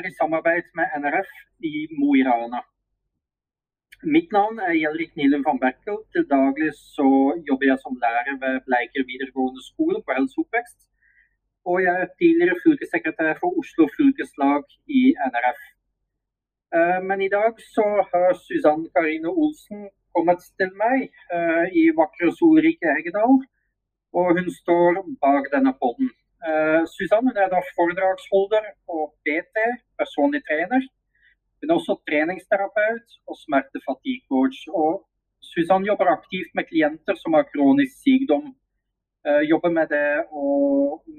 er i samarbeid med NRF i Mo i Rana. Mitt navn er Gjelrik Nilum van Berkel. Til daglig så jobber jeg som lærer ved Bleiker videregående skole på helse oppvekst. Og jeg er tidligere fylkessekretær for Oslo fylkeslag i NRF. Eh, men i dag så har Susann Karine Olsen kommet til meg uh, i vakre, solrike Heggedal. Og hun står bak denne poden. Uh, Susann er da foredragsholder og PT, personlig trener. Hun er også treningsterapeut og smertefaticoach. Og Susanne jobber aktivt med klienter som har kronisk sykdom. Uh, jobber med det å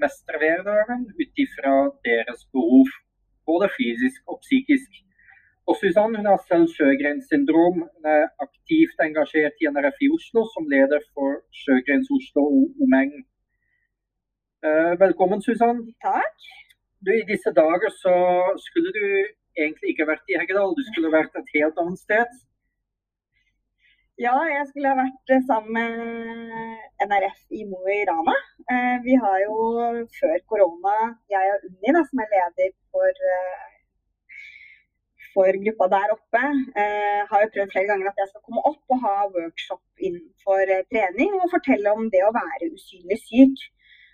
mestre hverdagen ut ifra deres behov, både fysisk og psykisk. Og Susanne hun har selv Sjøgrens syndrom. Hun er aktivt engasjert i NRF i Oslo som leder for Sjøgrens Oslo og omegn. Eh, velkommen, Susann. Takk. Du, I disse dager så skulle du egentlig ikke vært i Heggedal, du skulle vært et helt annet sted. Ja, jeg skulle ha vært eh, sammen med NRF i Mo i Rana. Eh, vi har jo før korona, jeg og Unni, da, som er leder for for gruppa der oppe. Eh, har jo prøvd flere ganger at jeg skal komme opp og ha workshop innenfor eh, trening og fortelle om det å være usynlig syk.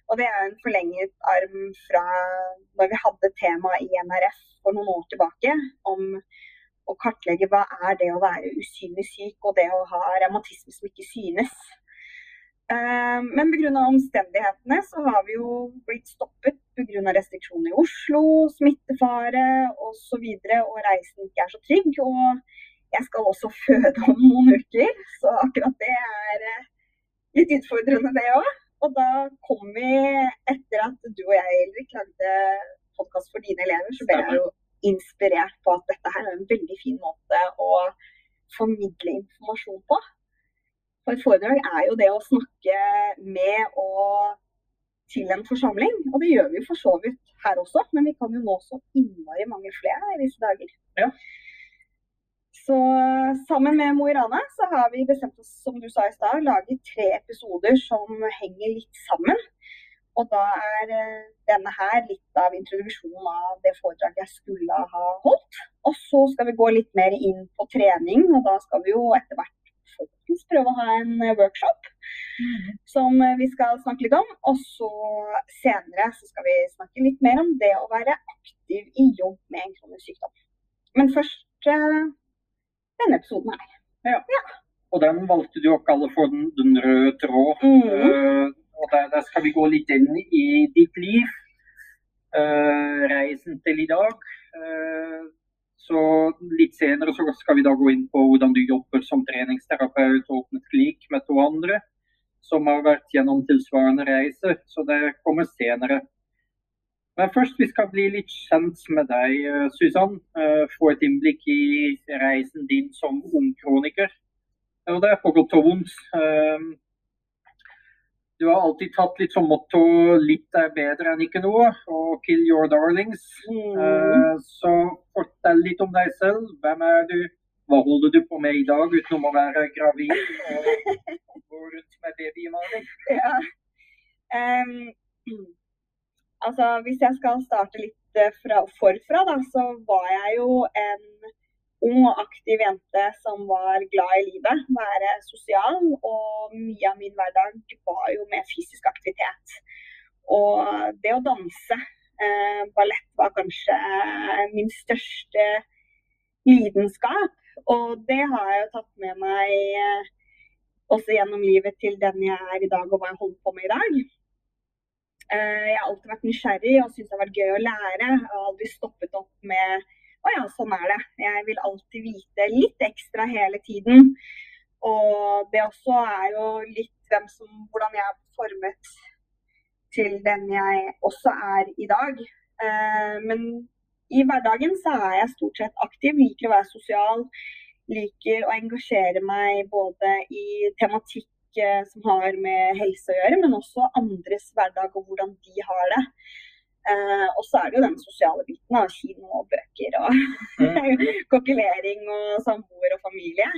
Og det er en forlenget arm fra når vi hadde tema i NRF for noen år tilbake om å kartlegge hva er det å være usynlig syk og det å ha revmatisme som ikke synes. Eh, men pga. omstendighetene så har vi jo blitt stoppet pga. restriksjoner i Oslo, smittefare osv. Og, og reisen ikke er så trygg. Og jeg skal også føde om noen uker, så akkurat det er eh, litt utfordrende, det òg. Og da kom vi, etter at du og jeg Elrik, lagde podkast for dine elever, så ble jeg jo inspirert på at dette her er en veldig fin måte å formidle informasjon på. For et foredrag er jo det å snakke med og til en forsamling. Og det gjør vi for så vidt her også, men vi kan jo nå så innmari mange flere i disse dager. Ja. Så sammen med Mo i Rana så har vi bestemt oss, som du sa i stad, lage tre episoder som henger litt sammen. Og da er eh, denne her litt av introduksjonen av det foredraget jeg skulle ha holdt. Og så skal vi gå litt mer inn på trening, og da skal vi jo etter hvert faktisk prøve å ha en eh, workshop mm. som eh, vi skal snakke litt om. Og så senere så skal vi snakke litt mer om det å være aktiv i jobb med en kronisk sykdom. Men først eh, denne episoden her. Ja. ja. Og den valgte du å kalle for den, den røde tråd. Mm. Uh, og der, der, skal vi gå litt inn i ditt liv. Uh, reisen til i dag. Uh, så litt senere så skal vi da gå inn på hvordan du jobber som treningsterapeut og åpnet klik med to andre som har vært gjennom tilsvarende reise. Så det kommer senere. Men først vi skal bli litt kjent med deg, eh, Susann. Eh, få et innblikk i reisen din som ung kroniker. Og det er på godt og vondt. Eh, du har alltid tatt litt som motto 'litt er bedre enn ikke noe' og 'kill your darlings'. Mm. Så fortell litt om deg selv. Hvem er du? Hva holder du på med i dag utenom å være gravid og gå rundt med baby i magen? Ja. Um, altså, hvis jeg skal starte litt eh, fra, forfra, da, så var jeg jo en ung og aktiv jente som var glad i livet, være sosial. Og mye av min hverdag var jo med fysisk aktivitet. Og det å danse, eh, ballett, var kanskje min største lidenskap. Og det har jeg jo tatt med meg eh, også gjennom livet til den jeg er i dag, og hva jeg holder på med i dag. Eh, jeg har alltid vært nysgjerrig og syntes det har vært gøy å lære. Jeg har aldri stoppet opp med å ja, sånn er det. Jeg vil alltid vite litt ekstra hele tiden. Og det også er jo litt som, hvordan jeg er formet til den jeg også er i dag. Eh, men i hverdagen så er jeg stort sett aktiv, liker å være sosial. Liker å engasjere meg både i tematikk eh, som har med helse å gjøre, men også andres hverdag og hvordan de har det. Eh, og så er det jo den sosiale biten av kino og bøker og kokkelering og samboer og familie.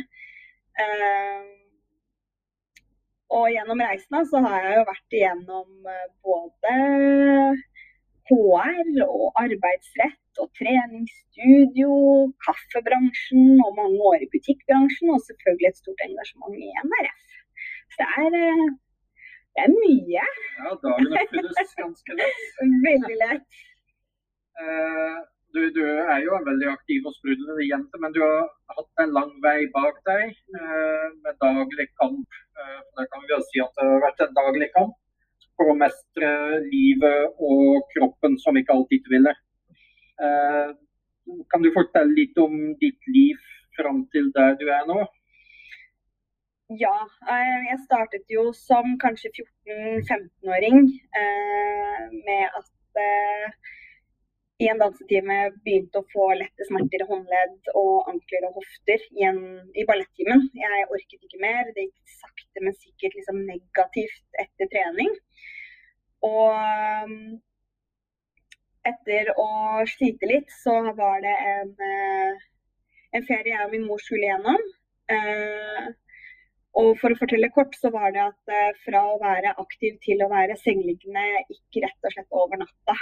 Eh, og gjennom reisene så har jeg jo vært igjennom eh, både HR og arbeidsrett og treningsstudio, kaffebransjen og mange år i butikkbransjen, og selvfølgelig et stort engasjement i NRF. Det er, eh, det er mye. Ja, dagene fylles ganske lett. Veldig lett. Uh, du, du, er jo en veldig aktiv og sprudlende jente, men du har hatt en lang vei bak deg uh, med daglig kamp. Det kan vi jo si at det har vært en daglig kamp for å mestre livet og kroppen som ikke alltid ville. Kan du fortelle litt om ditt liv fram til der du er nå? Ja, jeg startet jo som kanskje 14-15-åring med at i en dansetime begynte å få lette smerter i håndledd og ankler og hofter i, en, i ballettimen. Jeg orket ikke mer. Det gikk sakte, men sikkert liksom negativt etter trening. Og etter å slite litt, så var det en, eh, en ferie jeg og min mor skulle gjennom. Og for å fortelle kort, så var det at eh, fra å være aktiv til å være sengeliggende gikk rett og slett over natta.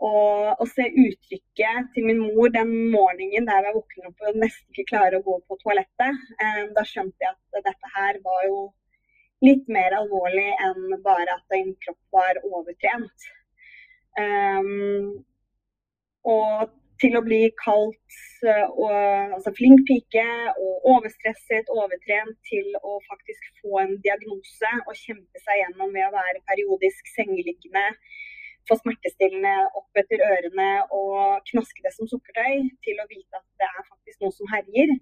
Og å se uttrykket til min mor den morgenen der jeg våkner opp og nesten ikke klarer å gå på toalettet, eh, da skjønte jeg at dette her var jo litt mer alvorlig enn bare at en kropp var overtrent. Um, og til å bli kalt og, altså flink pike og overstresset, overtrent, til å faktisk få en diagnose og kjempe seg gjennom ved å være periodisk sengeliggende få smertestillende opp etter ørene og knaske det som sukkertøy, til å vite at det er faktisk noe som herjer.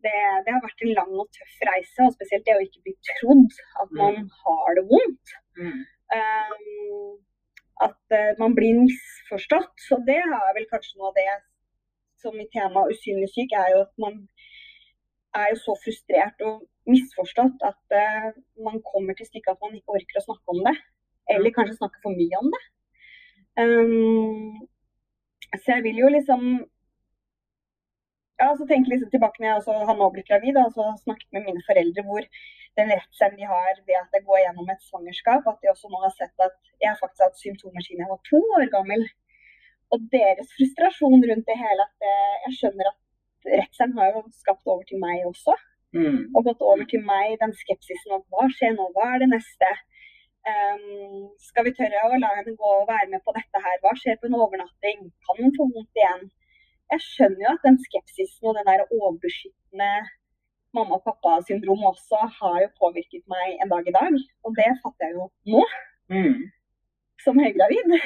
Det, det, har vært en lang og tøff reise, og spesielt det å ikke bli trodd at man mm. har det vondt. Mm. Um, at uh, man blir misforstått. Så det er vel kanskje noe av det som i temaet usynlig syk, er jo at man er jo så frustrert og misforstått at uh, man kommer til stykket at man ikke orker å snakke om det. Eller kanskje snakke for mye om det. Um, så jeg vil jo liksom ja, så tenker liksom tilbake når jeg også har nå blitt gravid og så snakket med mine foreldre hvor den redselen de har ved at jeg går gjennom et svangerskap, at de også nå har sett at jeg faktisk har hatt symptomer siden jeg var to år gammel. Og deres frustrasjon rundt det hele, at jeg skjønner at redselen har jo skapt over til meg også. Mm. Og gått over til meg, den skepsisen av hva skjer nå, hva er det neste? Um, skal vi tørre å la henne gå og være med på dette her? Hva skjer på en overnatting? Kan hun få vondt igjen? Jeg skjønner jo at den skepsisen og den der overbeskyttende mamma og pappa-syndrom også har jo påvirket meg en dag i dag. Og det fatter jeg jo nå, mm. som høygravid.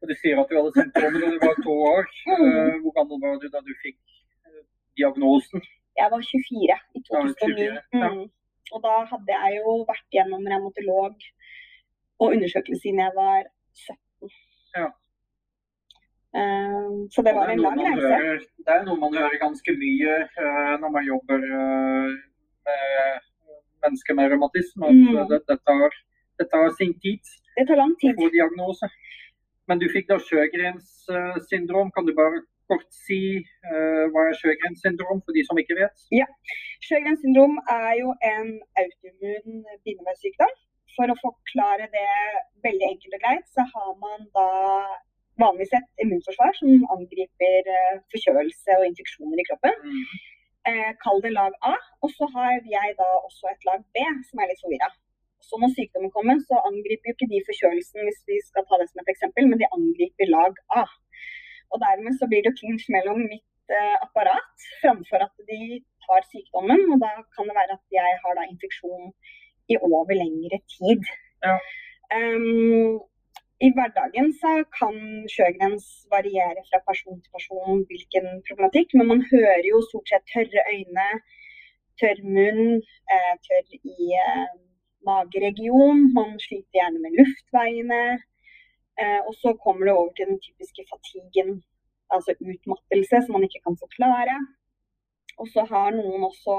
Og Du sier at du hadde symptomer da du var to år. Mm. Uh, hvor gammel var du da du fikk uh, diagnosen? Jeg var 24 i 2009. Ja, 24. Ja. Mm. Og da hadde jeg jo vært gjennom revmatolog og undersøkelse siden jeg var 17. Ja. Uh, så det var en lang reise. Hører, det er noe man hører ganske mye uh, når man jobber uh, med mennesker med revmatisme. Mm. det, det, tar, det, tar, sin tid det tar lang tid. å diagnose. Men du fikk da Sjøgrens syndrom. Kan du bare kort si hva er Sjøgrens syndrom, for de som ikke vet? Ja, Sjøgrens syndrom er jo en autoimmun bindevevssykdom for å forklare det veldig enkelt og greit, så har man da vanligvis et immunforsvar som angriper eh, forkjølelse og infeksjoner i kroppen. Mm. Eh, kall det lag A. Og så har jeg da også et lag B, som er litt forvirra. Så når sykdommen kommer, så angriper jo ikke de forkjølelsen, hvis vi skal ta det som et eksempel, men de angriper lag A. Og dermed så blir det clinch mellom mitt eh, apparat framfor at de tar sykdommen. Og da kan det være at jeg har da infeksjon i over lengre tid. Ja. Um, I hverdagen så kan Sjøgrens variere fra person til person hvilken problematikk, men man hører jo stort sett tørre øyne, tørr munn, eh, tørr i eh, mageregion. Man sliter gjerne med luftveiene. Eh, og så kommer det over til den typiske fatiguen, altså utmattelse, som man ikke kan forklare. Og så har noen også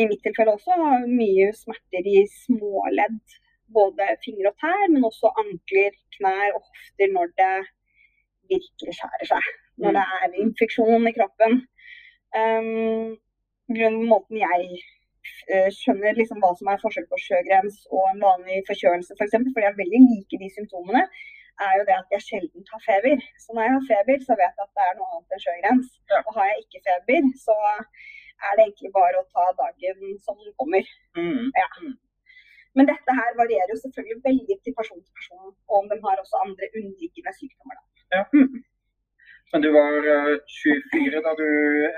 i mitt tilfelle også mye smerter i småledd både fingre og tær, men også ankler, knær og hofter når det virkelig skjærer seg. Når det er infeksjon i kroppen. Um, grunnen måten jeg uh, skjønner liksom hva som er forskjell på sjøgrens og en vanlig forkjølelse, f.eks., for, eksempel, fordi jeg er veldig liker de symptomene, er jo det at jeg sjelden har feber. Så når jeg har feber, så vet jeg at det er noe annet enn sjøgrens. Ja. Og har jeg ikke feber, så er det egentlig bare å ta dagen som den kommer. Mm. Ja. Mm. Men dette her varierer jo selvfølgelig veldig til person til person, og om de har også andre underliggende sykdommer. Ja. Mm. Men du var 24 eh, da du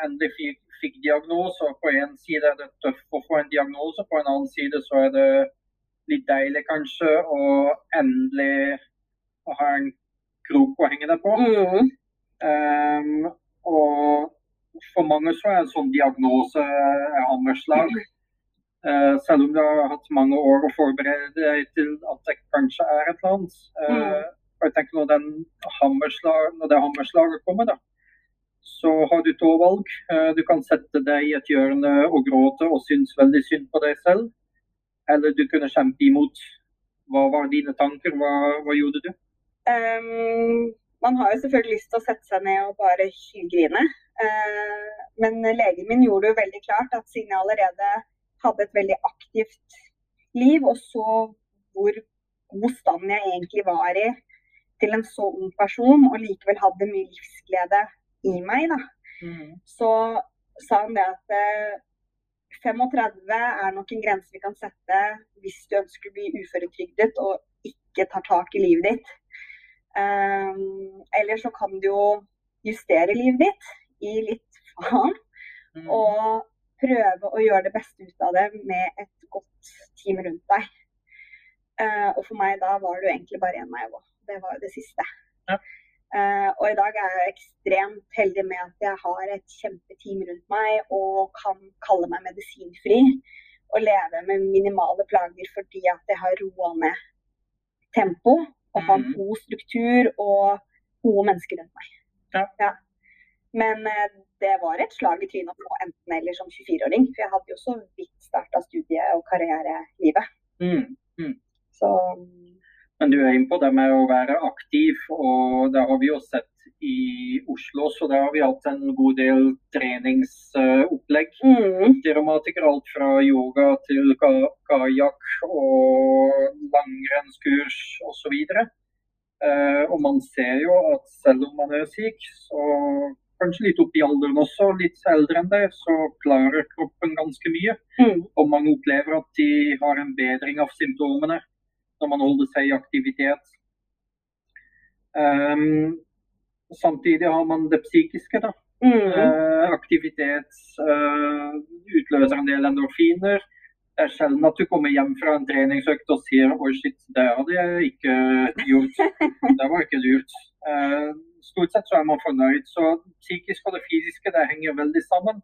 endelig fikk, fikk diagnose, og på en side er det tøft å få en diagnose, på en annen side så er det litt deilig kanskje å endelig ha en krok å henge deg på. Mm. Um, og for mange så er en sånn diagnose hammerslag. Uh, selv om du har hatt mange år å forberede deg til at det kanskje er et annet. Uh, mm. og jeg tenker når, hammerslag, når, det hammerslaget kommer, da, så har du to valg. Uh, du kan sette deg i et hjørne og gråte og synes veldig synd på deg selv. Eller du kunne kjempe imot. Hva var dine tanker? Hva, hva gjorde du? Um, man har jo selvfølgelig lyst til å sette seg ned og bare hylgrine. Uh, men legen min gjorde det jo veldig klart at siden jeg allerede hadde et veldig aktivt liv, og så hvor god stand jeg egentlig var i til en så ung person, og likevel hadde mye livsglede i meg, mm. så sa han det at uh, eh, 35 er nok en grense vi kan sette hvis du ønsker å bli uføretrygdet og ikke tar tak i livet ditt. Um, eller så kan du jo justere livet ditt i litt faen. Mm. Og prøve å gjøre det beste ut av det med et godt team rundt deg. Uh, og for meg da var det jo egentlig bare én meg òg. Det var jo det siste. Ja. Uh, og i dag er jeg ekstremt heldig med at jeg har et kjempeteam rundt meg og kan kalle meg medisinfri. Og leve med minimale plager fordi at jeg har roa ned tempo og har mm. god struktur og gode mennesker rundt meg. Ja. Ja. Men eh, det var et slag i trynet å få enten eller som 24-åring. For jeg hadde jo så vidt starta studie- og karrierelivet. Mm. Mm. Så Men du er inne på det med å være aktiv, og det har vi jo sett i Oslo, så da har vi hatt en god del treningsopplegg mm. til. Alt fra yoga til kajakk og langrennskurs osv. Eh, og man ser jo at selv om man er syk, så kanskje litt opp i alderen også, litt eldre enn det, så klarer kroppen ganske mye. Mm. Og mange opplever at de har en bedring av symptomene når man holder seg i aktivitet. Um, Samtidig har man det psykiske. da. Mm. Uh, aktivitet uh, utløser en del endorfiner. Det er sjelden at du kommer hjem fra en treningsøkt og sier oi, shit, det hadde jeg ikke gjort. Det var ikke lurt. Uh, stort sett så er man fornøyd. Så psykisk og det fysiske det henger veldig sammen.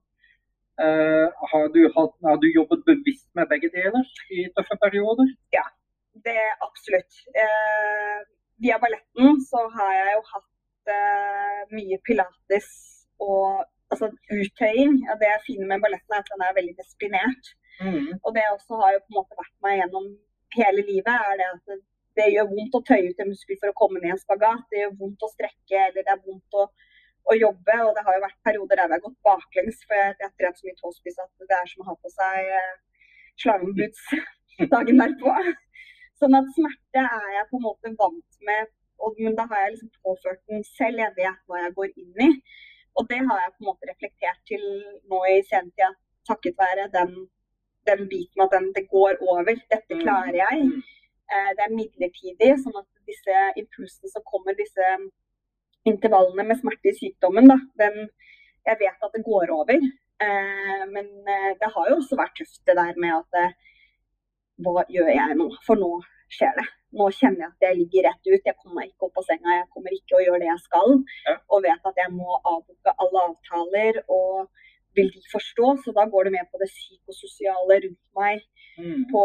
Har du, hatt, har, du jobbet bevisst med begge deler i tøffe perioder? Ja, det er absolutt. via balletten så har jeg jo hatt uh, mye pilates og altså, uttøying. Ja, det fine med balletten er at den er veldig disiplinert. Mm. Og det også har jo på en måte vært meg gjennom hele livet, er det at det, gjør vondt å tøye ut en muskel for å komme ned en spagat. Det gjør vondt å strekke, eller det er vondt å, å jobbe. Og det har jo vært perioder der vi har gått baklengs, for jeg har trent så mye tåspiss at det er som å ha på seg uh, slangeboots dagen derpå. Sånn at smerte er jeg på en måte vant med og, men da har jeg liksom påført den selv. Jeg vet hva jeg går inn i. Og det har jeg på en måte reflektert til nå i sentida, takket være den, den biten at den, det går over. Dette mm. klarer jeg. Mm. Eh, det er midlertidig. sånn at disse impulsene som kommer, disse intervallene med smerte i sykdommen, da, den, jeg vet at det går over. Eh, men eh, det har jo også vært tøft det der med at hva gjør jeg nå? For nå skjer det nå kjenner jeg at jeg ligger rett ut. Jeg kommer meg ikke opp på senga, jeg kommer ikke å gjøre det jeg skal. Og vet at jeg må avbooke alle avtaler. Og vil de forstå, så da går det med på det psykososiale rundt meg. Mm. På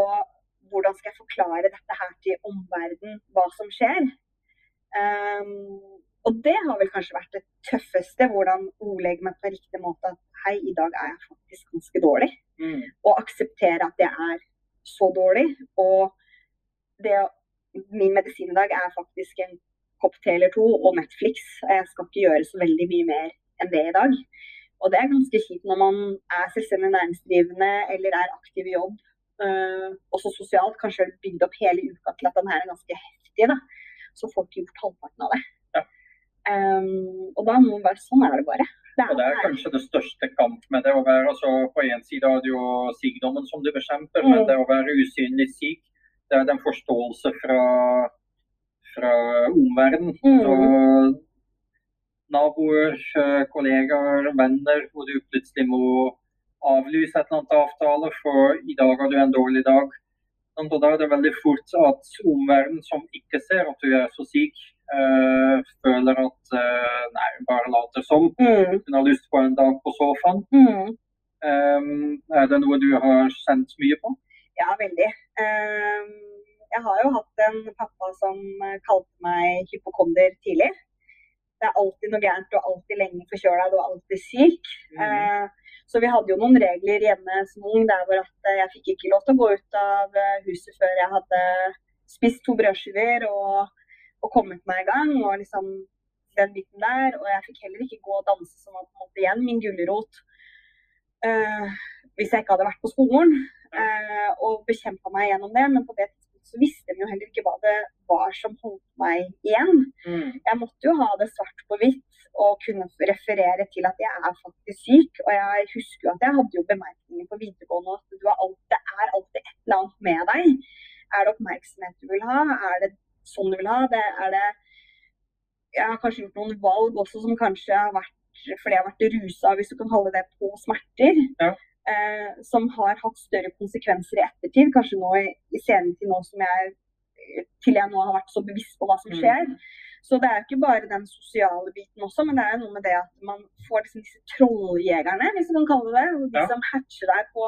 hvordan skal jeg forklare dette her til omverdenen, hva som skjer. Um, og det har vel kanskje vært det tøffeste. Hvordan ordlegge meg på riktig måte. At hei, i dag er jeg faktisk ganske dårlig. Mm. Og akseptere at jeg er så dårlig. Og det, min medisin i dag er faktisk en kopp te eller to og Netflix. Jeg skal ikke gjøre så veldig mye mer enn det i dag. Og det er ganske kjipt når man er selvstendig næringsdrivende eller er aktiv i jobb. Uh, også sosialt, kanskje bygd opp hele uka til at den her er ganske heftig. da. Så får ikke gjort halvparten av det. Ja. Um, og da må det være sånn er det bare. Det er, og det er kanskje det største kamp med det å være altså På én side har du jo sykdommen som du bekjemper, mm. men det å være usynlig syk, det er den forståelse fra, fra omverdenen. Mm naboer, eh, kollegaer, venner, hvor du plutselig må avlyse et eller annet avtale, for i dag har du en dårlig dag. Og da er det veldig fort at omverdenen som ikke ser at du er så syk, øh, føler at øh, nei, bare later som. Mm. Hun har lyst på en dag på sofaen. Mm. Um, er det noe du har kjent mye på? Ja, veldig. Um, jeg har jo hatt en pappa som kalte meg hypokonder tidlig det er alltid noe gærent er alltid lenge forkjøla er alltid syk. Mm. Eh, så vi hadde jo noen regler hjemme som ung der hvor at eh, jeg fikk ikke lov til å gå ut av eh, huset før jeg hadde spist to brødskiver og, og kommet meg i gang. og liksom den biten der, Og jeg fikk heller ikke gå og danse som var på en måte igjen min gulrot uh, hvis jeg ikke hadde vært på skolen. Uh, og bekjempa meg gjennom det. Men på det så visste de jo heller ikke hva det var som holdt meg igjen. Mm. Jeg måtte jo ha det svart på hvitt og kunne referere til at jeg er faktisk syk. Og jeg husker jo at jeg hadde jo bemerkninger på videregående at det er alltid et eller annet med deg. Er det oppmerksomhet du vil ha? Er det sånn du vil ha det? Er det Jeg har kanskje gjort noen valg også som kanskje har vært fordi jeg har vært rusa, hvis du kan holde det, på smerter. Ja eh, som har hatt større konsekvenser i ettertid. Kanskje nå i, i senetid, nå som jeg til jeg nå har vært så bevisst på hva som skjer. Mm. Så det er jo ikke bare den sosiale biten også, men det er noe med det at man får liksom disse trolljegerne, hvis man kan kalle det det. De ja. som hatcher deg på,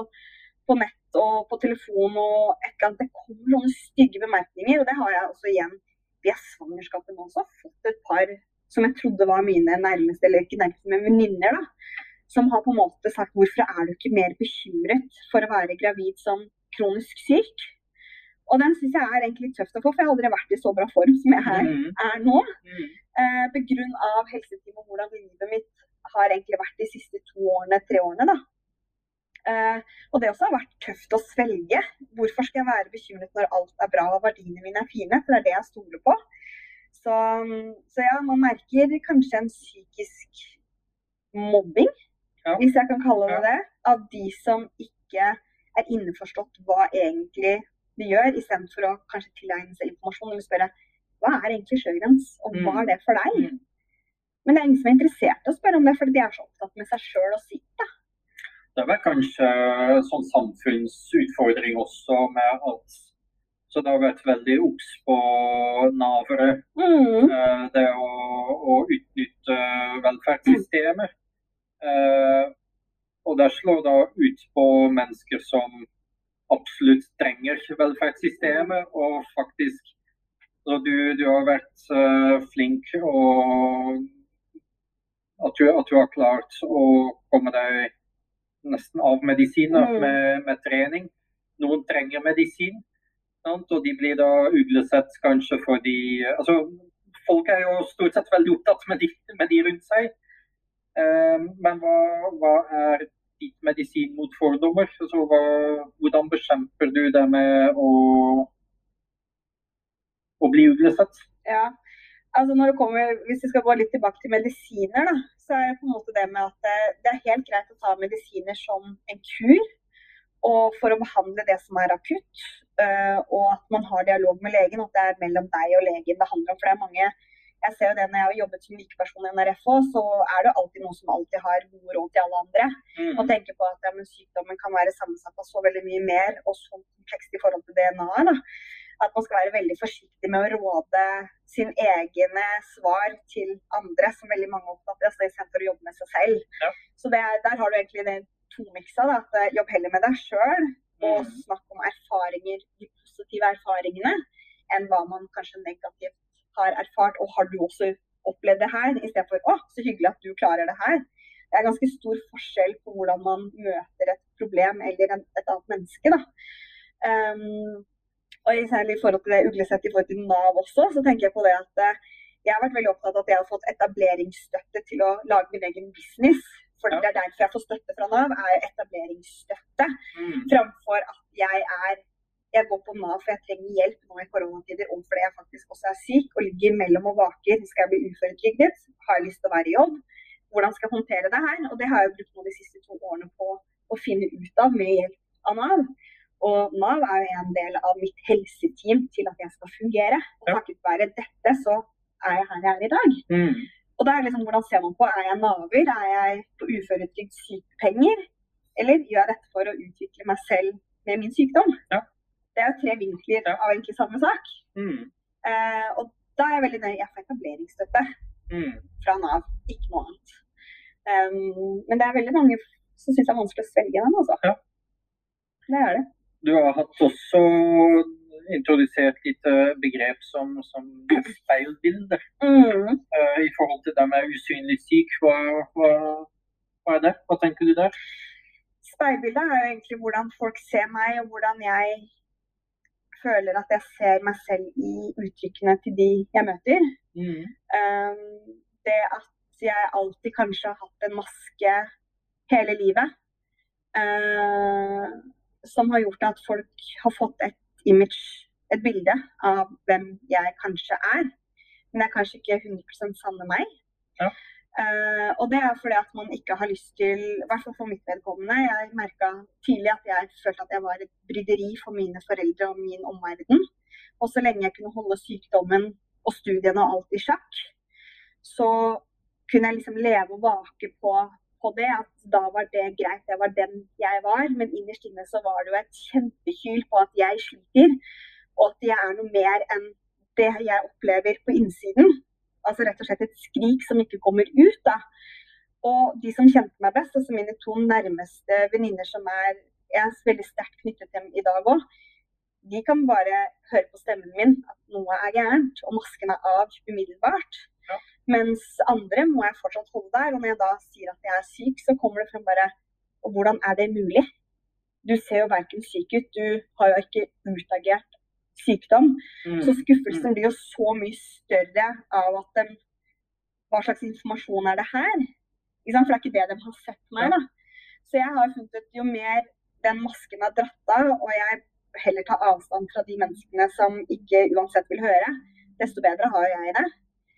på, nett og på telefon og et eller annet. Det kommer noen stygge bemerkninger, og det har jeg også igjen via svangerskapet nå også. Fått et par som jeg trodde var mine nærmeste, eller ikke nærmeste, men venninner. da som har på en måte sagt hvorfor er du ikke mer bekymret for å være gravid som kronisk syk? Og den syns jeg er egentlig litt tøft å få, for jeg har aldri vært i så bra form som jeg er, mm. er nå. Mm. Eh, av helseteam og hvordan livet mitt har egentlig vært de siste to årene, tre årene. da. Eh, og det også har vært tøft å svelge. Hvorfor skal jeg være bekymret når alt er bra og verdiene mine er fine? For det er det jeg stoler på. Så, så ja, man merker kanskje en psykisk mobbing ja. hvis jeg kan kalle det det, av de som ikke er innforstått hva egentlig de gjør, istedenfor å kanskje tilegne seg informasjon. Eller spørre hva er egentlig sjøgrens, og hva er mm. det for deg? Mm. Men det er ingen som er interessert i å spørre om det, fordi de er så opptatt med seg sjøl og sitt. Det er vel kanskje sånn samfunnsutfordring også med at så det har vært veldig obs på navere. Mm. Eh, det å, å utnytte velferdssystemet. Eh, og det slår da ut på mennesker som absolutt trenger velferdssystemet, og faktisk så du, du har vært uh, flink og at du, at du, har klart å komme deg nesten av medisiner mm. med, med, trening. Noen trenger medisin, sant? og de blir da uglesett kanskje fordi altså, Folk er jo stort sett veldig opptatt med de, med de rundt seg. Um, men hva, hva er ditt medisin mot fordommer? Så hva, hvordan bekjemper du det med å, å bli uglesett? Ja, altså når det kommer, Hvis vi skal gå litt tilbake til medisiner, da, så er det på en måte det med at det, det er helt greit å ta medisiner som en kur. Og for å behandle det som er akutt, uh, og at man har dialog med legen. At det er mellom deg og legen det handler om. For det er mange jeg ser jo det når jeg har jobbet som likeperson i NRFO, så er det alltid noen som alltid har god råd til alle andre. Mm. Og tenker på at ja, sykdommen kan være sammensatt av så veldig mye mer og så komplekst i forhold til DNA-et. At man skal være veldig forsiktig med å råde sin egne svar til andre, som veldig mange oppfatter, altså istedenfor å jobbe med seg selv. Ja. Så det, der har du egentlig det tomiksa. Da, at eh, Jobb heller med deg sjøl, og mm. snakk om erfaringer, de positive erfaringene, enn hva man kanskje negativt har erfart, og har du også opplevd det her? Istedenfor 'å, så hyggelig at du klarer det her'. Det er ganske stor forskjell på hvordan man møter et problem eller et annet menneske. da. Um, Og i forhold til det uglesett i forhold til Nav også, så tenker jeg på det at eh, jeg har vært veldig opptatt av at jeg har fått etableringsstøtte til å lage min egen business. For det er derfor jeg får støtte fra Nav, er etableringsstøtte. Mm. Framfor at jeg er jeg går på Nav for jeg trenger hjelp nå i koronatider, og fordi jeg faktisk også er syk og ligger mellom og vaker. Skal jeg bli uføretrygdet? Har jeg lyst til å være i jobb? Hvordan skal jeg håndtere det her? Og det har jeg brukt nå de siste to årene på å finne ut av med hjelp av Nav. Og Nav er jo en del av mitt helseteam til at jeg skal fungere. Og takket være dette så er jeg her jeg er i dag. Mm. Og da er liksom, hvordan ser man på, er jeg naver, er jeg på uføretrygd sykepenger, eller gjør jeg dette for å utvikle meg selv med min sykdom? Ja. Det er jo tre vinkler av egentlig samme sak. Mm. Eh, og da er jeg veldig nøye, jeg får etableringsstøtte Mm. fra Nav, ikke noe annet. Um, men det er veldig mange som syns det er vanskelig å svelge den, altså. Ja. Det er det. Du har hatt også introdusert litt eh, begrep som, som speilbilder Mm. Uh, i forhold til det med usynlig syk. Hva, hva, hva er det? Hva tenker du der? Speilbildet er jo egentlig hvordan folk ser meg, og hvordan jeg føler at jeg ser meg selv i uttrykkene til de jeg møter. Mm. Um, det at jeg alltid kanskje har hatt en maske hele livet, Uh, som har gjort at folk har fått et image, et bilde av hvem jeg kanskje er. Men det er kanskje ikke 100 sanne meg. Ja. Eh, og det er fordi at man ikke har lyst til, i hvert fall for mitt vedkommende, jeg merka tidlig at jeg følte at jeg var et bryderi for mine foreldre og min omverden. Og så lenge jeg kunne holde sykdommen og studiene og alt i sjakk, så kunne jeg liksom leve og vake på, på det. At da var det greit, det var den jeg var. Men innerst inne så var det jo et kjempekyl på at jeg sliter, og at jeg er noe mer enn det jeg opplever på innsiden. Altså rett og slett et skrik som ikke kommer ut. da. Og de som kjente meg best, altså mine to nærmeste venninner som er jeg er veldig sterkt knyttet til dem i dag òg, de kan bare høre på stemmen min at noe er gærent, og masken er av umiddelbart. Ja. Mens andre må jeg fortsatt holde der. Og når jeg da sier at jeg er syk, så kommer det frem bare Og hvordan er det mulig? Du ser jo verken syk ut, du har jo ikke utagert sykdom. Mm. Så skuffelsen blir jo så mye større av at de Hva slags informasjon er det her? For det er ikke det de har sett meg, da. Så jeg har funnet ut jo mer den masken er dratt av, og jeg heller tar avstand fra de menneskene som ikke uansett vil høre, desto bedre har jeg det.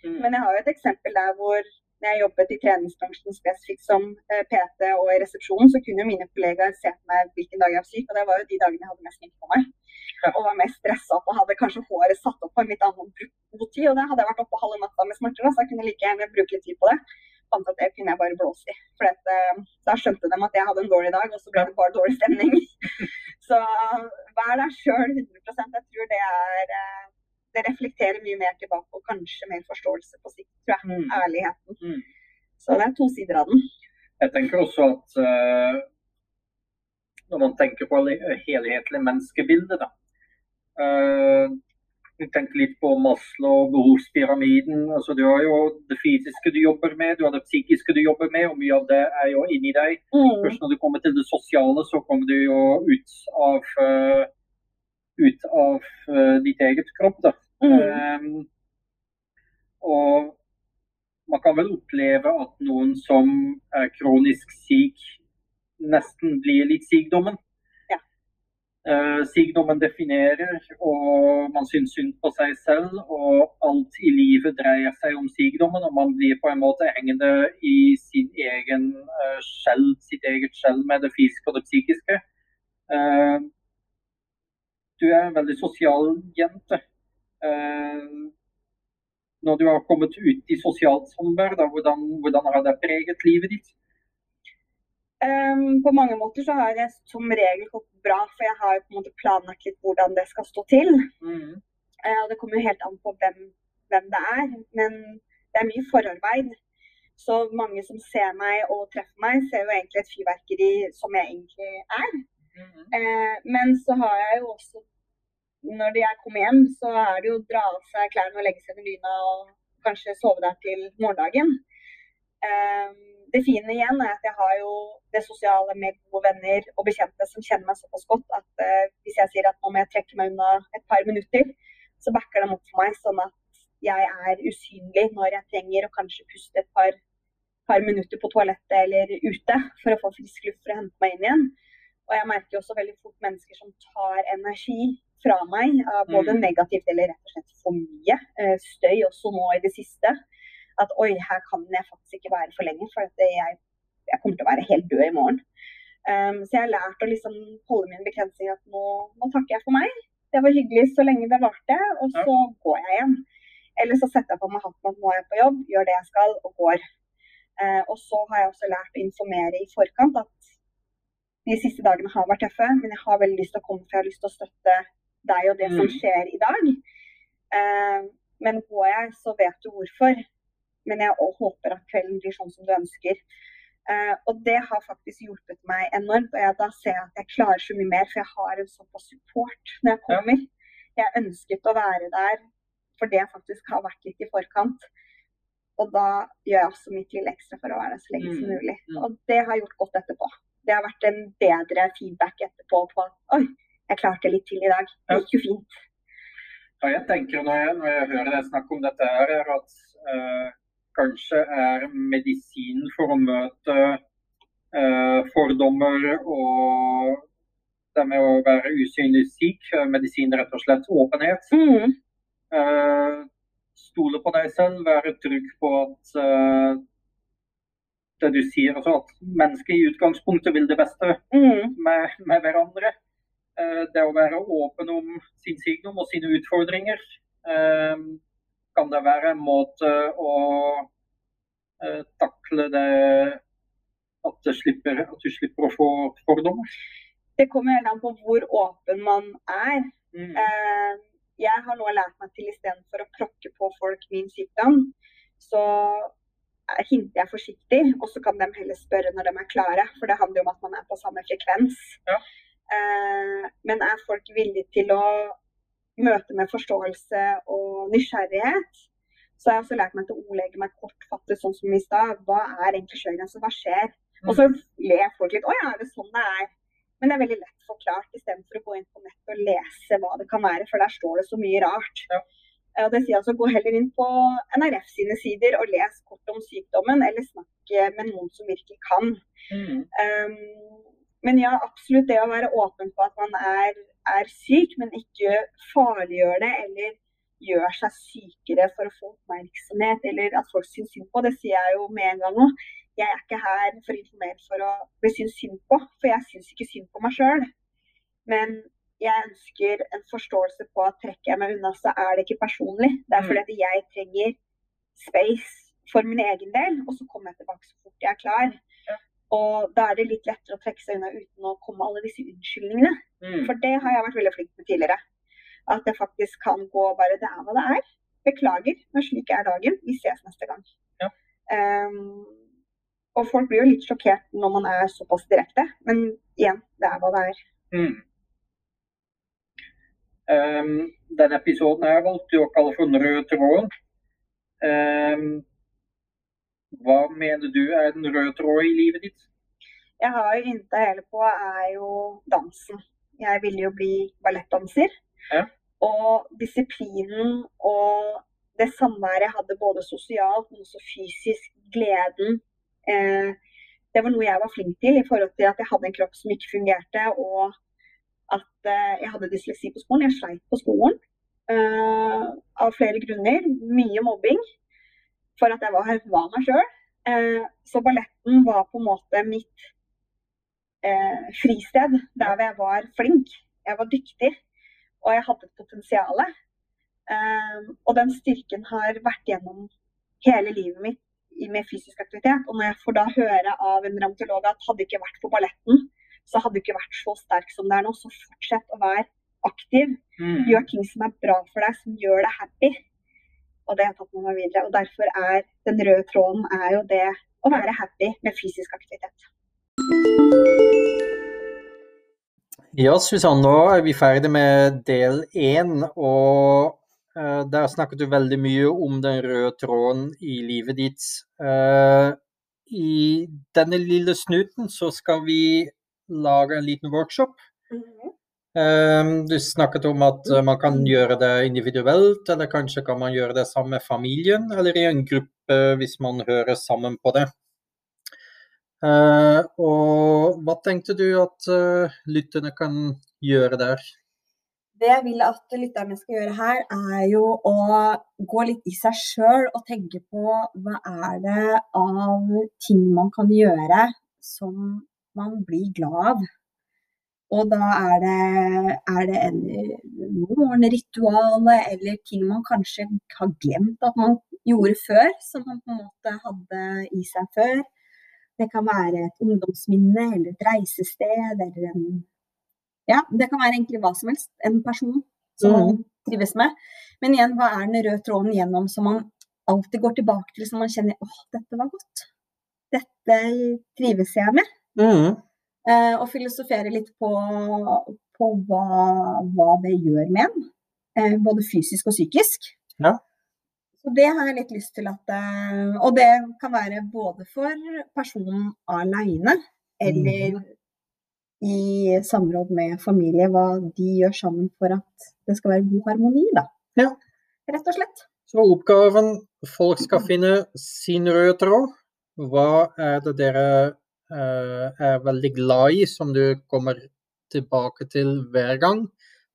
Mm. Men jeg har jo et eksempel der hvor når jeg jobbet i treningsbransjen spesifikt som eh, PT og i resepsjonen, så kunne jo mine kollegaer se på meg hvilken dag jeg var syk, og det var jo de dagene jeg hadde mest sminke på meg. Og var mer stressa og hadde kanskje håret satt opp på en litt annen tid. Og det hadde jeg vært oppe halve natta med smerter, da, så jeg kunne like gjerne bruke litt tid på det. Fant at det kunne jeg bare blåse i. For at, eh, da skjønte de at jeg hadde en dårlig dag, og så ble det bare dårlig stemning. så vær deg sjøl 100 Jeg tror det er eh, det reflekterer mye mer tilbake og kanskje mer forståelse på sikt, tror jeg. Mm. Ærligheten. Mm. Så det er to sider av den. Jeg tenker også at eh, når man tenker på hele- helhetlig menneskebilde, da. Uh, jeg tenker litt på Maslow, behovspyramiden. Altså, du har jo det fysiske du jobber med, du har det psykiske du jobber med, og mye av det er jo inni deg. Først når du kommer til det sosiale, så kommer du jo ut av, uh, ut av uh, ditt eget kropp. da. Mm. Um, og man kan vel oppleve at noen som er kronisk syk, nesten blir litt sykdommen. Ja. Uh, sykdommen definerer, og man syns synd på seg selv. Og alt i livet dreier seg om sykdommen, og man blir på en måte hengende i sin egen uh, skjell, sitt eget skjell med det fysiske og det psykiske. Uh, du er en veldig sosial jente. Uh, når du har kommet ut i sosialt samvær, hvordan, hvordan har det preget livet ditt? Ehm, på mange måter så har det som regel gått bra, for jeg har på en måte planlagt litt hvordan det skal stå til. Mm. Uh, og det kommer jo helt an på hvem, hvem det er, men det er mye forarbeid. Så mange som ser meg og treffer meg, ser jo egentlig et fyrverkeri som jeg egentlig er. Mm. Uh, men så har jeg jo også Når jeg kommer hjem, så er det jo å dra av seg klærne og legge seg under dyna og kanskje sove der til morgendagen. Eh, det fine igjen er at jeg har jo det sosiale med gode venner og bekjente som kjenner meg såpass godt at uh, hvis jeg sier at nå må jeg trekke meg unna et par minutter, så backer de opp for meg sånn at jeg er usynlig når jeg trenger å kanskje puste et par, par minutter på toalettet eller ute for å få frisk luft for å hente meg inn igjen. Og jeg merker også veldig fort mennesker som tar energi fra meg, av både mm. negativt eller rett og slett for mye. Uh, støy også nå i det siste at oi, her kan jeg faktisk ikke være for lenge, for jeg, jeg, kommer til å være helt død i morgen. Um, så jeg har lært å liksom holde min begrensning at nå, nå, takker jeg for meg. Det var hyggelig så lenge det varte, og så ja. går jeg igjen. Eller så setter jeg på meg hatten at nå er jeg på jobb, gjør det jeg skal og går. Uh, og så har jeg også lært å informere i forkant at de siste dagene har vært tøffe, men jeg har veldig lyst til å komme for jeg har lyst til å støtte deg og det mm. som skjer i dag. Uh, men går jeg, så vet du hvorfor men jeg håper at kvelden blir sånn som du ønsker. Uh, og det har faktisk hjulpet meg enormt. Og jeg, da ser jeg at jeg klarer så mye mer, for jeg har en såpass support når jeg kommer. Jeg ønsket å være der fordi jeg faktisk har vært litt i forkant. Og da gjør jeg også mitt lille ekstra for å være der så lenge som mm, mulig. Mm. Og det har gjort godt etterpå. Det har vært en bedre feedback etterpå på oi, jeg klarte litt til i dag. Det gikk jo fint. Ja, jeg tenker når jeg, når jeg hører deg snakke om dette, her, er at uh, kanskje er medisinen for å møte eh, fordommer og det med å være usynlig syk. Medisin rett og slett åpenhet. Mm. Eh, stole på deg selv, være trygg på at eh, det du sier, altså at mennesket i utgangspunktet vil det beste mm. med, med, hverandre. Eh, det å være åpen om sin sykdom og sine utfordringer. Eh, kan det være en måte å eh, takle det at, det slipper, at, du slipper å få fordommer? Det kommer helt an på hvor åpen man er. Mm. Eh, jeg har nå lært meg til istedenfor å prokke på folk min sykdom, så hinter jeg forsiktig, og så kan de heller spørre når de er klare. For det handler jo om at man er på samme frekvens. Ja. Eh, men er folk villige til å møte med forståelse og nysgjerrighet, så har jeg også lært meg til å ordlegge meg kortfattet, sånn som i stad. Hva er egentlig sjøgrense, hva skjer? Og så ler folk litt. Å ja, er det sånn det er? Men det er veldig lett forklart, istedenfor å gå inn på nettet og lese hva det kan være, for der står det så mye rart. Ja. Og det sier altså Gå heller inn på NRF sine sider og les kort om sykdommen, eller snakke med noen som virkelig kan. Mm. Um, men ja, absolutt det å være åpen på at man er er syk, men ikke farliggjør det eller gjør seg sykere for å få oppmerksomhet eller at folk syns synd på. Det sier jeg jo med en gang òg. Jeg er ikke her for å informere for å bli syntes synd på, for jeg syns ikke synd på meg sjøl. Men jeg ønsker en forståelse på at trekker jeg meg unna, så er det ikke personlig. Det er mm. fordi at jeg trenger space for min egen del, og så kommer jeg tilbake så fort jeg er klar. Og da er det litt lettere å trekke seg unna uten å komme med alle disse unnskyldningene. Mm. For det har jeg vært veldig flink med tidligere. At det faktisk kan gå bare det er hva det er. Beklager, men slik er dagen. Vi ses neste gang. Ja. Um, og folk blir jo litt sjokkert når man er såpass direkte, men igjen, det er hva det er. Mm. Um, denne episoden er valgt å kalle for Den røde tråden. Um, hva mener du er den røde tråd i livet ditt? Jeg har jo ynta hele på, er jo dansen. Jeg ville jo bli ballettdanser. Ja. Og disiplinen og det samværet jeg hadde både sosialt, men også fysisk, gleden eh, Det var noe jeg var flink til i forhold til at jeg hadde en kropp som ikke fungerte, og at eh, jeg hadde dysleksi på skolen. Jeg sleit på skolen eh, av flere grunner. Mye mobbing for at jeg var, var meg sjøl. Eh, så balletten var på en måte mitt eh, fristed, der hvor jeg var flink. Jeg var dyktig, og jeg hadde et potensial. Eh, og den styrken har vært gjennom hele livet mitt med fysisk aktivitet. Og når jeg får da høre av en revmatolog at hadde ikke vært for balletten, så hadde du ikke vært så sterk som det er nå. Så fortsett å være aktiv. Mm. Gjør ting som er bra for deg, som gjør deg happy. Og det har tatt med meg videre. Og derfor er den røde tråden er jo det å være happy med fysisk aktivitet. Ja, Susanne, nå er vi ferdig med del én. Og uh, der snakket du veldig mye om den røde tråden i livet ditt. Uh, i denne lille snuten så skal vi lage en liten workshop. Um, du snakket om at uh, man kan gjøre det individuelt, eller kanskje kan man gjøre det sammen med familien, eller i en gruppe hvis man hører sammen på det. Uh, og hva tenkte du at uh, lytterne kan gjøre der? Det jeg vil at lytterne skal gjøre her, er jo å gå litt i seg sjøl og tenke på hva er det av ting man kan gjøre som man blir glad av. Og da er det, er det en morgenritual eller ting man kanskje har glemt at man gjorde før, som man på en måte hadde i seg før. Det kan være et ungdomsminne eller et reisested eller en ja, det kan være egentlig hva som helst. En person som man mm. trives med. Men igjen, hva er den røde tråden gjennom som man alltid går tilbake til, som man kjenner åh, dette var godt. Dette trives jeg med. Mm. Eh, og filosofere litt på, på hva, hva, det gjør med en. Eh, både fysisk og psykisk. Ja. Så det har jeg litt lyst til at eh, Og det kan være både for personen aleine eller mm i samråd med familie hva de gjør sammen for at det skal være god harmoni, da. Ja. Rett og slett. Så oppgaven folk skal finne sin røde tråd. Hva er det dere er veldig glad i, som du kommer tilbake til hver gang,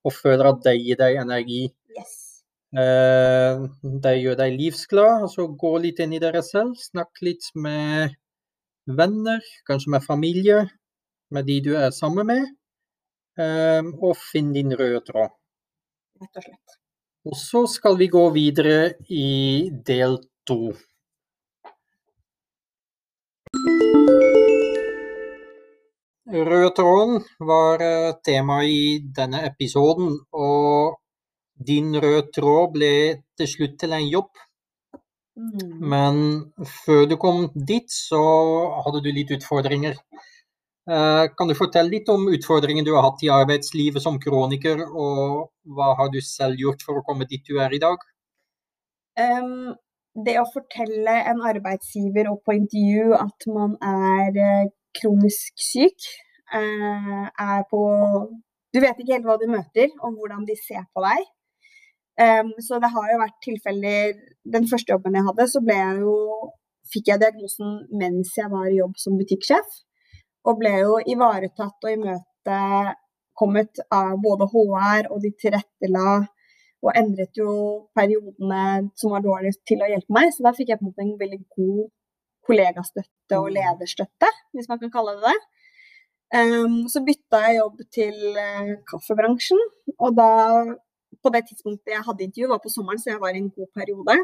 og føler at det gir deg energi? Yes. Uh, det gjør deg livsglad. så gå litt inn i dere selv. Snakk litt med venner, kanskje med familie med de du er sammen med, ehm, og finn din røde tråd. Rett og slett. Og så skal vi gå videre i del to. Røde tråden var eh, tema i denne episoden, og din røde tråd ble til slutt til en jobb. Mm. Men før du kom dit, så hadde du litt utfordringer. Eh, kan du fortelle litt om utfordringen du har hatt i arbeidslivet som kroniker, og hva har du selv gjort for å komme dit du er i dag? Um, det å fortelle en arbeidsgiver og på intervju at man er eh, kronisk syk, er på Du vet ikke helt hva du møter, og hvordan de ser på deg. Så det har jo vært tilfeller Den første jobben jeg hadde, så ble jeg jo, fikk jeg diagnosen mens jeg var i jobb som butikksjef og ble jo ivaretatt og imøtekommet av både HR, og de tilrettela og endret jo periodene som var dårligst til å hjelpe meg. Så da fikk jeg på en måte en veldig god kollegastøtte og mm. lederstøtte, hvis man kan kalle det det. Um, så bytta jeg jobb til uh, kaffebransjen, og da på det tidspunktet jeg hadde intervju, var på sommeren, så jeg var i en god periode.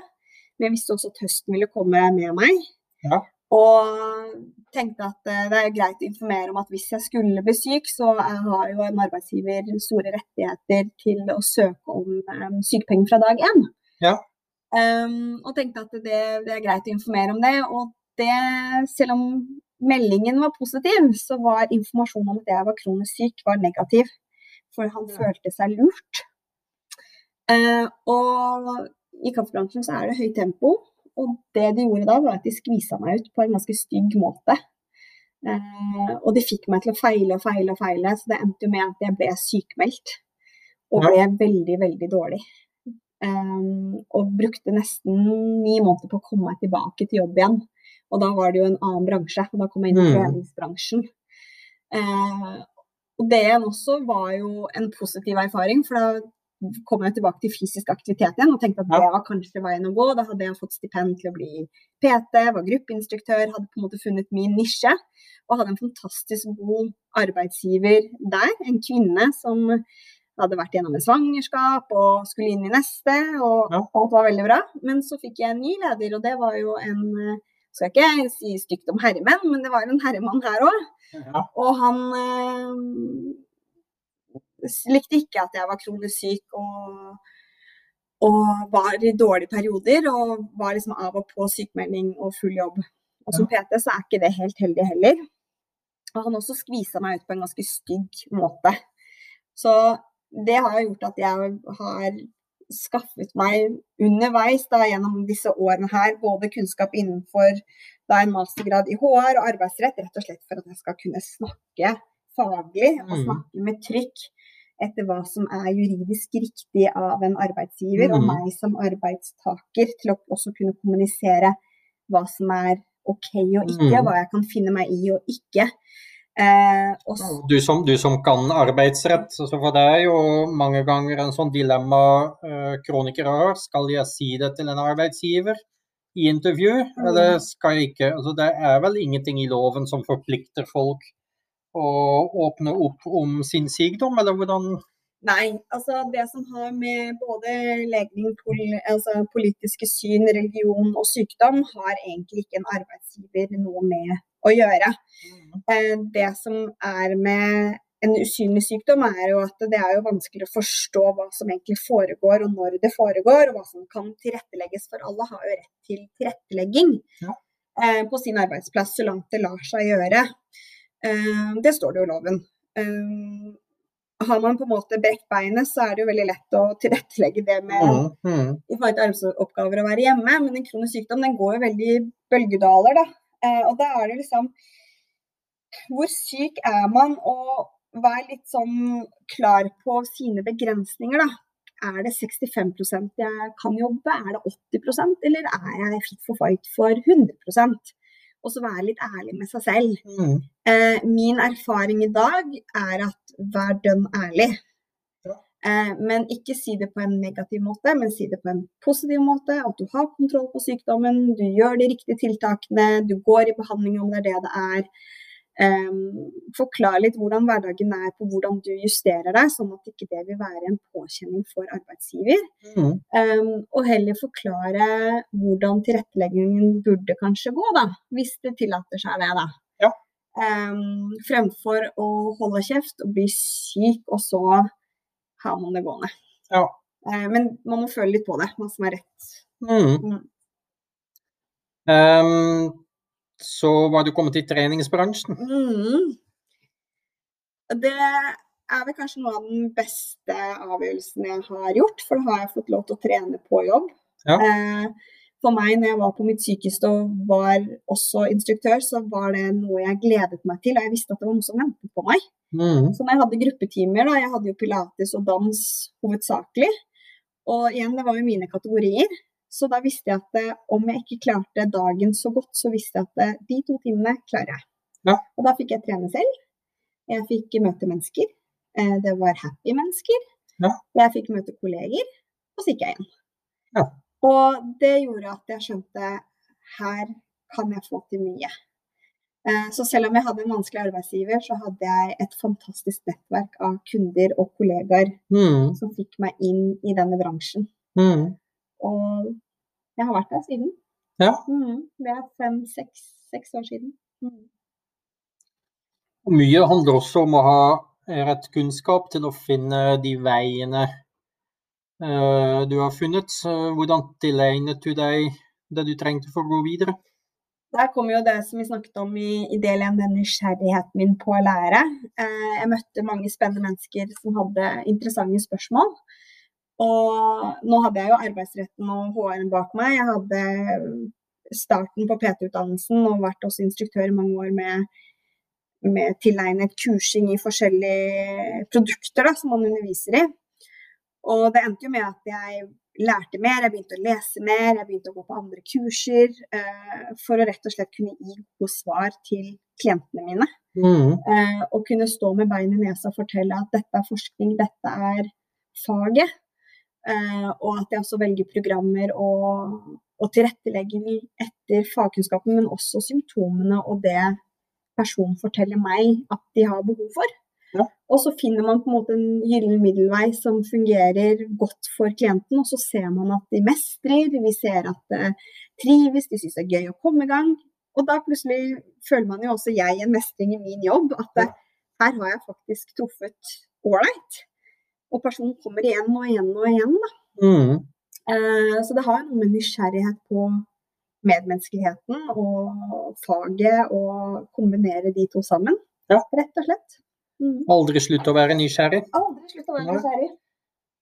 Men jeg visste også at høsten ville komme med meg. Ja. Og tenkte at uh, det er greit å informere om at hvis jeg skulle bli syk, så har jo en arbeidsgiver store rettigheter til å søke om um, sykepenger fra dag én. Ja. Um, og tenkte at det, det, er greit å informere om det. Og det, selv om meldingen var positiv, så var informasjonen om at jeg var kronisk syk, var negativ. For han følte seg lurt. Eh, og i kaffebransjen så er det høyt tempo. Og det de gjorde da, var at de skvisa meg ut på en ganske stygg måte. Eh, og de fikk meg til å feile og feile og feile, så det endte jo med at jeg ble sykmeldt. Og ble veldig, veldig dårlig. Um, og brukte nesten ni måneder på å komme meg tilbake til jobb igjen. Og da var det jo en annen bransje, og da kom jeg inn i mm. treningsbransjen. Eh, og det igjen også var jo en positiv erfaring, for da kom jeg tilbake til fysisk aktivitet igjen og tenkte at det var kanskje veien å gå. Da hadde jeg fått stipend til å bli PT, var gruppeinstruktør, hadde på en måte funnet min nisje. Og hadde en fantastisk god arbeidsgiver der, en kvinne som hadde vært gjennom en svangerskap og skulle inn i neste, og alt var veldig bra. Men så fikk jeg en ny leder, og det var jo en skal ikke si stygt om herremenn, men det var en herremann her òg. Ja. Og han eh, likte ikke at jeg var kronisk syk og, og, var i dårlige perioder. Og var liksom av og på sykemelding og full jobb. Og som PT så er ikke det helt heldig heller. Og han også skvisa meg ut på en ganske stygg måte. Så det har gjort at jeg har skaffet meg underveis da, gjennom disse årene her både kunnskap innenfor da en mastergrad i HR og arbeidsrett, rett og slett for at jeg skal kunne snakke faglig og Mm. snakke med trykk etter hva som er juridisk riktig av en arbeidsgiver, og Mm. meg som arbeidstaker til å også kunne kommunisere hva som er OK og ikke, Mm. hva jeg kan finne meg i og ikke. Eh, Du som, du som kan arbeidsrett, så for det er jo mange ganger en sånn dilemma eh, kronikere har. Skal jeg si det til en arbeidsgiver i intervju, Mm. eller skal jeg ikke? Altså, det er vel ingenting i loven som forplikter folk å åpne opp om sin sykdom, eller hvordan? Nei, altså det som har med både legning, pol altså politiske syn, religion og sykdom, har egentlig ikke en arbeidsgiver noe med å gjøre. Eh, Det som er med en usynlig sykdom, er jo at det er jo vanskelig å forstå hva som egentlig foregår, og når det foregår, og hva som kan tilrettelegges. For alle har jo rett til tilrettelegging Ja. eh, på sin arbeidsplass, så langt det lar seg gjøre. Eh, Det står det jo i loven. Har man på en måte brekt beinet, så er det jo veldig lett å tilrettelegge det med Mm, mm, i forhold til arbeidsoppgaver å være hjemme, men en kronisk sykdom den går jo veldig i bølgedaler. Da. Eh, og da er det liksom Hvor syk er man, og vær litt sånn klar på sine begrensninger, da. Er det 65% jeg kan jobbe, er det 80% eller er jeg fit for fight for 100% Og så være litt ærlig med seg selv. mm. Eh, min erfaring i dag er at vær dønn ærlig. Eh, men ikke si det på en negativ måte, men si det på en positiv måte. At du har kontroll på sykdommen, du gjør de riktige tiltakene, du går i behandling om det er det det er. Eh, forklar litt hvordan hverdagen er på hvordan du justerer deg, sånn at ikke det vil være en påkjenning for arbeidsgiver. mm. Um, og heller forklare hvordan tilretteleggingen burde kanskje gå, da, hvis det tillater seg det. da. Ja. Um, fremfor å holde kjeft og bli syk, og så har man det gående. Ja. Uh, men man må føle litt på det, hva som er rett. Mm. Mm. Um, så var du kommet til treningsbransjen. Mm. Det er vel kanskje noe av den beste avgjørelsen jeg har gjort, for da har jeg fått lov til å trene på jobb. Ja. Eh, For meg når jeg var på mitt sykeste og var også instruktør, så var det noe jeg gledet meg til, og jeg visste at det var noe som ventet på meg. Mm. Så når jeg hadde gruppetimer, da, jeg hadde jo pilates og dans hovedsakelig, og igjen, det var jo mine kategorier, så da visste jeg at eh, om jeg ikke klarte dagen så godt, så visste jeg at eh, de to timene klarer jeg. Ja. Og da fikk jeg trene selv. Jeg fikk møte mennesker. Eh, Det var happy mennesker. Ja. Jeg fikk møte kolleger, og så gikk jeg igjen. Ja. Og det gjorde at jeg skjønte her kan jeg få til mye. Eh, Så selv om jeg hadde en vanskelig arbeidsgiver, så hadde jeg et fantastisk nettverk av kunder og kollegaer Mm. som fikk meg inn i denne bransjen. Mm. Og jeg har vært der siden. Ja. Mm. Det er fem-seks seks år siden. Og mye handler også om å ha rett kunnskap til å finne de veiene eh, du har funnet. Hvordan tilegnet du deg det du trengte for å gå videre? Der kommer jo det som vi snakket om i, i del én, den nysgjerrigheten min på å lære. Eh, jeg møtte mange spennende mennesker som hadde interessante spørsmål. Og nå hadde jeg jo arbeidsretten og HR-en bak meg. Jeg hadde starten på PT-utdannelsen og vært også instruktør i mange år med, med tilegnet kursing i forskjellige produkter da, som man underviser i. Og det endte jo med at jeg lærte mer, jeg begynte å lese mer, jeg begynte å gå på andre kurser uh, for å rett og slett kunne gi gode svar til klientene mine. Mm. Uh, og kunne stå med bein i nesa og fortelle at dette er forskning, dette er faget. Uh, og at jeg også velger programmer og, og tilrettelegger etter fagkunnskapen, men også symptomene og det personen forteller meg at de har behov for. Ja. Og så finner man på en måte en gyllen middelvei som fungerer godt for klienten, og så ser man at de mestrer, vi ser at det trives, de syns det er gøy å komme i gang. Og da plutselig føler man jo også jeg en mestring i min jobb, at det, her har jeg faktisk truffet ålreit. Og personen kommer igjen og igjen og igjen. Da. Mm. Eh, så det har noe med nysgjerrighet på medmenneskeligheten og faget og kombinere de to sammen, Ja. rett og slett. Mm. Aldri slutt å være nysgjerrig. Aldri slutt å være nysgjerrig.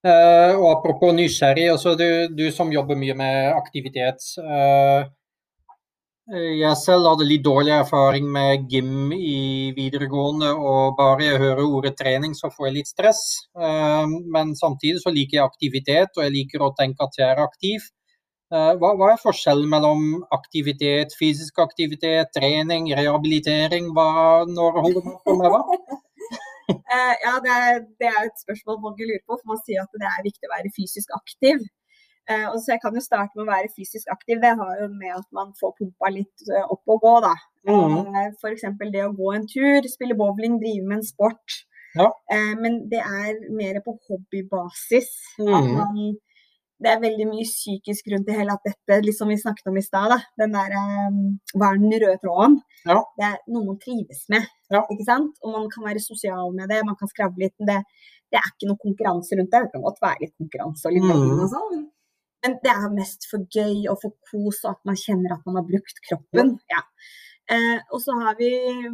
Uh, og apropos nysgjerrig, altså du, du som jobber mye med aktivitet. Uh, Jeg selv hadde litt dårlig erfaring med gym i videregående, og bare jeg hører ordet trening, så får jeg litt stress. Men samtidig så liker jeg aktivitet, og jeg liker å tenke at jeg er aktiv. Hva, hva er forskjellen mellom aktivitet, fysisk aktivitet, trening, rehabilitering? Hva, når holder man på med hva? ja, det er, det er, et spørsmål mange lurer på. for Man sier at det er viktig å være fysisk aktiv. Uh, og så Jeg kan jo starte med å være fysisk aktiv. Det har jo med at man får pumpa litt uh, opp og gå. da. Mm. F.eks. det å gå en tur, spille bowling, drive med en sport. Ja. men det er mer på hobbybasis. Mm. At man, det er veldig mye psykisk rundt til hele at dette, liksom vi snakket om i stad, den der um, Hva er den røde tråden? Ja. Det er noe man trives med. Ja. ikke sant? Og man kan være sosial med det, man kan skravle litt. Det, det er ikke noe konkurranse rundt det. Det kan godt være litt konkurranse og litt mm. og sånn, men det er mest for gøy og for kos, og at man kjenner at man har brukt kroppen. Ja. Eh, og så har vi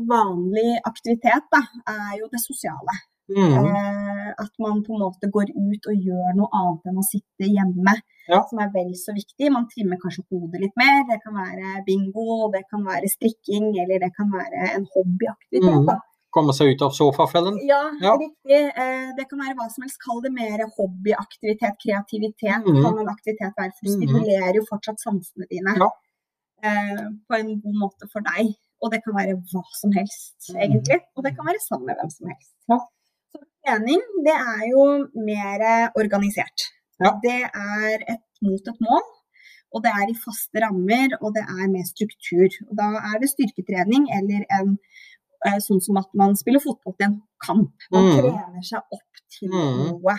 vanlig aktivitet, da, er jo det sosiale. Mm. Eh, at man på en måte går ut og gjør noe annet enn å sitte hjemme, ja. som er vel så viktig. Man trimmer kanskje hodet litt mer. Det kan være bingo, det kan være strikking, eller det kan være en hobbyaktivitet. Mm. komme seg ut av sofafellen? Ja, ja. riktig. Eh, det kan være hva som helst. Kall det mer hobbyaktivitet, kreativitet. Mm. kan en aktivitet være, for å stimulere jo fortsatt sansene dine ja. Eh, på en god måte for deg. Og det kan være hva som helst, mhm. egentlig. Og det kan være sammen med hvem som helst. Ja. Trening, det er jo mer organisert. Det er et mot et mål. Og det er i faste rammer, og det er med struktur. Og da er det styrketrening eller en Eh, sånn som at man spiller fotball til en kamp. Man mm. trener seg opp til mm. noe.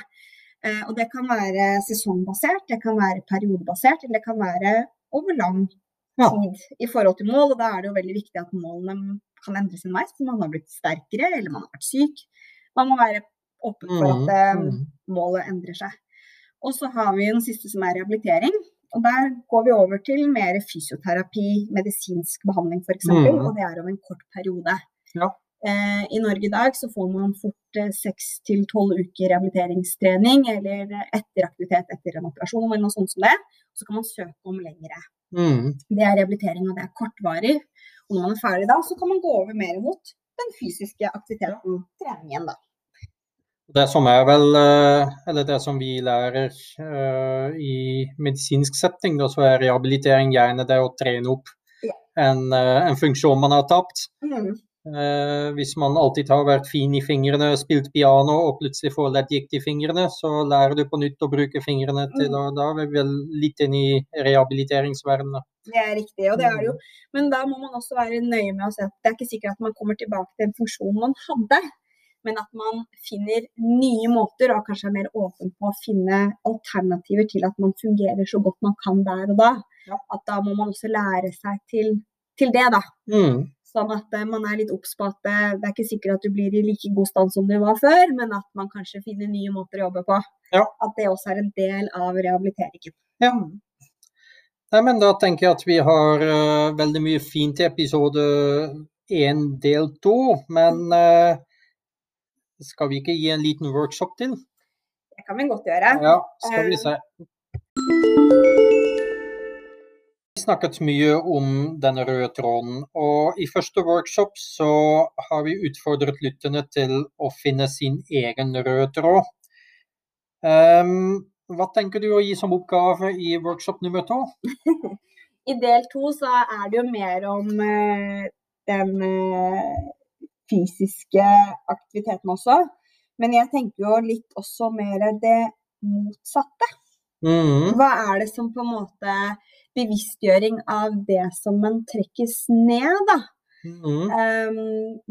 Eh, og det kan være sesongbasert, det kan være periodebasert, eller det kan være over lang tid ja. i forhold til mål. Og da er det jo veldig viktig at målene kan endres underveis, for man har blitt sterkere eller man har vært syk. Man må være åpen for at mm. mm. målet endrer seg. Og så har vi den siste som er rehabilitering. Og Der går vi over til mer fysioterapi, medisinsk behandling f.eks. Mm. Og det er over en kort periode. Ja. Eh, I Norge i dag så får man fort eh, seks til tolv uker rehabiliteringstrening eller etteraktivitet etter en operasjon eller noe sånt som det. Så kan man søke om lengre. Mm. Det er rehabilitering, og det er kortvarig. Og når man er ferdig da, så kan man gå over mer mot den fysiske aktiviteten, treningen, da. Det som er vel, eh, eller det som vi lærer uh, i medisinsk setting, så er rehabilitering gjerne det å trene opp en, en, funksjon man har tapt. Mm. Eh, hvis man alltid har vært fin i fingrene, spilt piano og plutselig får leddgikt i fingrene, så lærer du på nytt å bruke fingrene til mm. Da er vi vel litt inn i rehabiliteringsverdenen. Det er riktig, og det er det jo. Men da må man også være nøye med å se at det er ikke sikkert at man kommer tilbake til en funksjon man hadde. Men at man finner nye måter og kanskje er mer åpen på å finne alternativer til at man fungerer så godt man kan der og da. Ja. At da må man også lære seg til, til det, da. Mm. Sånn at eh, man er litt obs på at det, det, er ikke sikkert at du blir i like god stand som du var før, men at man kanskje finner nye måter å jobbe på. Ja. At det også er en del av rehabiliteringen. Ja. Nei, men da tenker jeg at vi har uh, veldig mye fint i episode én del to. Men uh, skal vi ikke gi en liten workshop til? Det kan vi godt gjøre. Ja, skal vi se Vi snakket mye om denne røde tråden. Og i første workshop så har vi utfordret lytterne til å finne sin egen røde tråd. Um, hva tenker du å gi som oppgave i workshop nummer to? I del to så er det jo mer om uh, den uh, fysiske aktiviteten også. Men jeg tenker jo litt også mer det motsatte. Mm. Hva er det som på en måte bevisstgjøring av det som man trekkes ned, da. Mm. Um,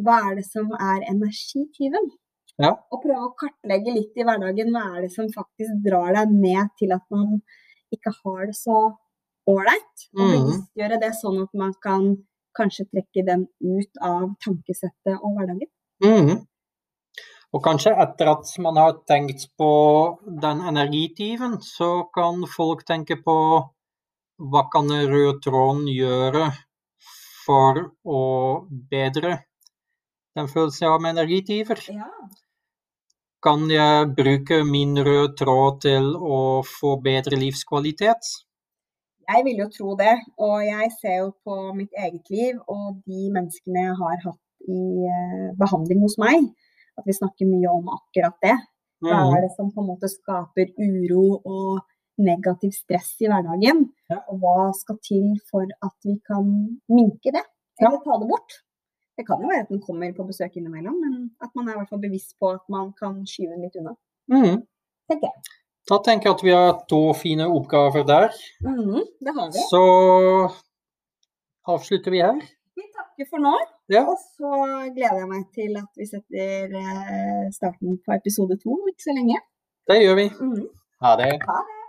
hva er det som er energityven? Ja. Og prøve å kartlegge litt i hverdagen. Hva er det som faktisk drar deg ned til at man ikke har det så ålreit? Og mm. bevisstgjøre det sånn at man kan kanskje trekke den ut av tankesettet og hverdagen. Mm. Og kanskje etter at man har tenkt på den energityven, så kan folk tenke på hva kan den røde tråden gjøre for å bedre den følelsen jeg har med energityver? Ja. Kan jeg bruke min røde tråd til å få bedre livskvalitet? Jeg vil jo tro det. Og jeg ser jo på mitt eget liv og de menneskene jeg har hatt i eh, behandling hos meg, at vi snakker mye om akkurat det. Hva Mhm. er det som på en måte skaper uro og negativ stress i hverdagen? Og hva skal til for at vi kan minke det, eller ta det bort? Det kan jo være at den kommer på besøk innimellom, men at man er i hvert fall bevisst på at man kan skyve den litt unna, Mm. tenker jeg. Da tenker jeg at vi har to fine oppgaver der. Mm, det har vi. Så avslutter vi her. Vi takker for nå. Ja. Og så gleder jeg meg til at vi setter eh, starten på episode to om ikke så lenge. Det gjør vi. Mm. Ha det. Ha det.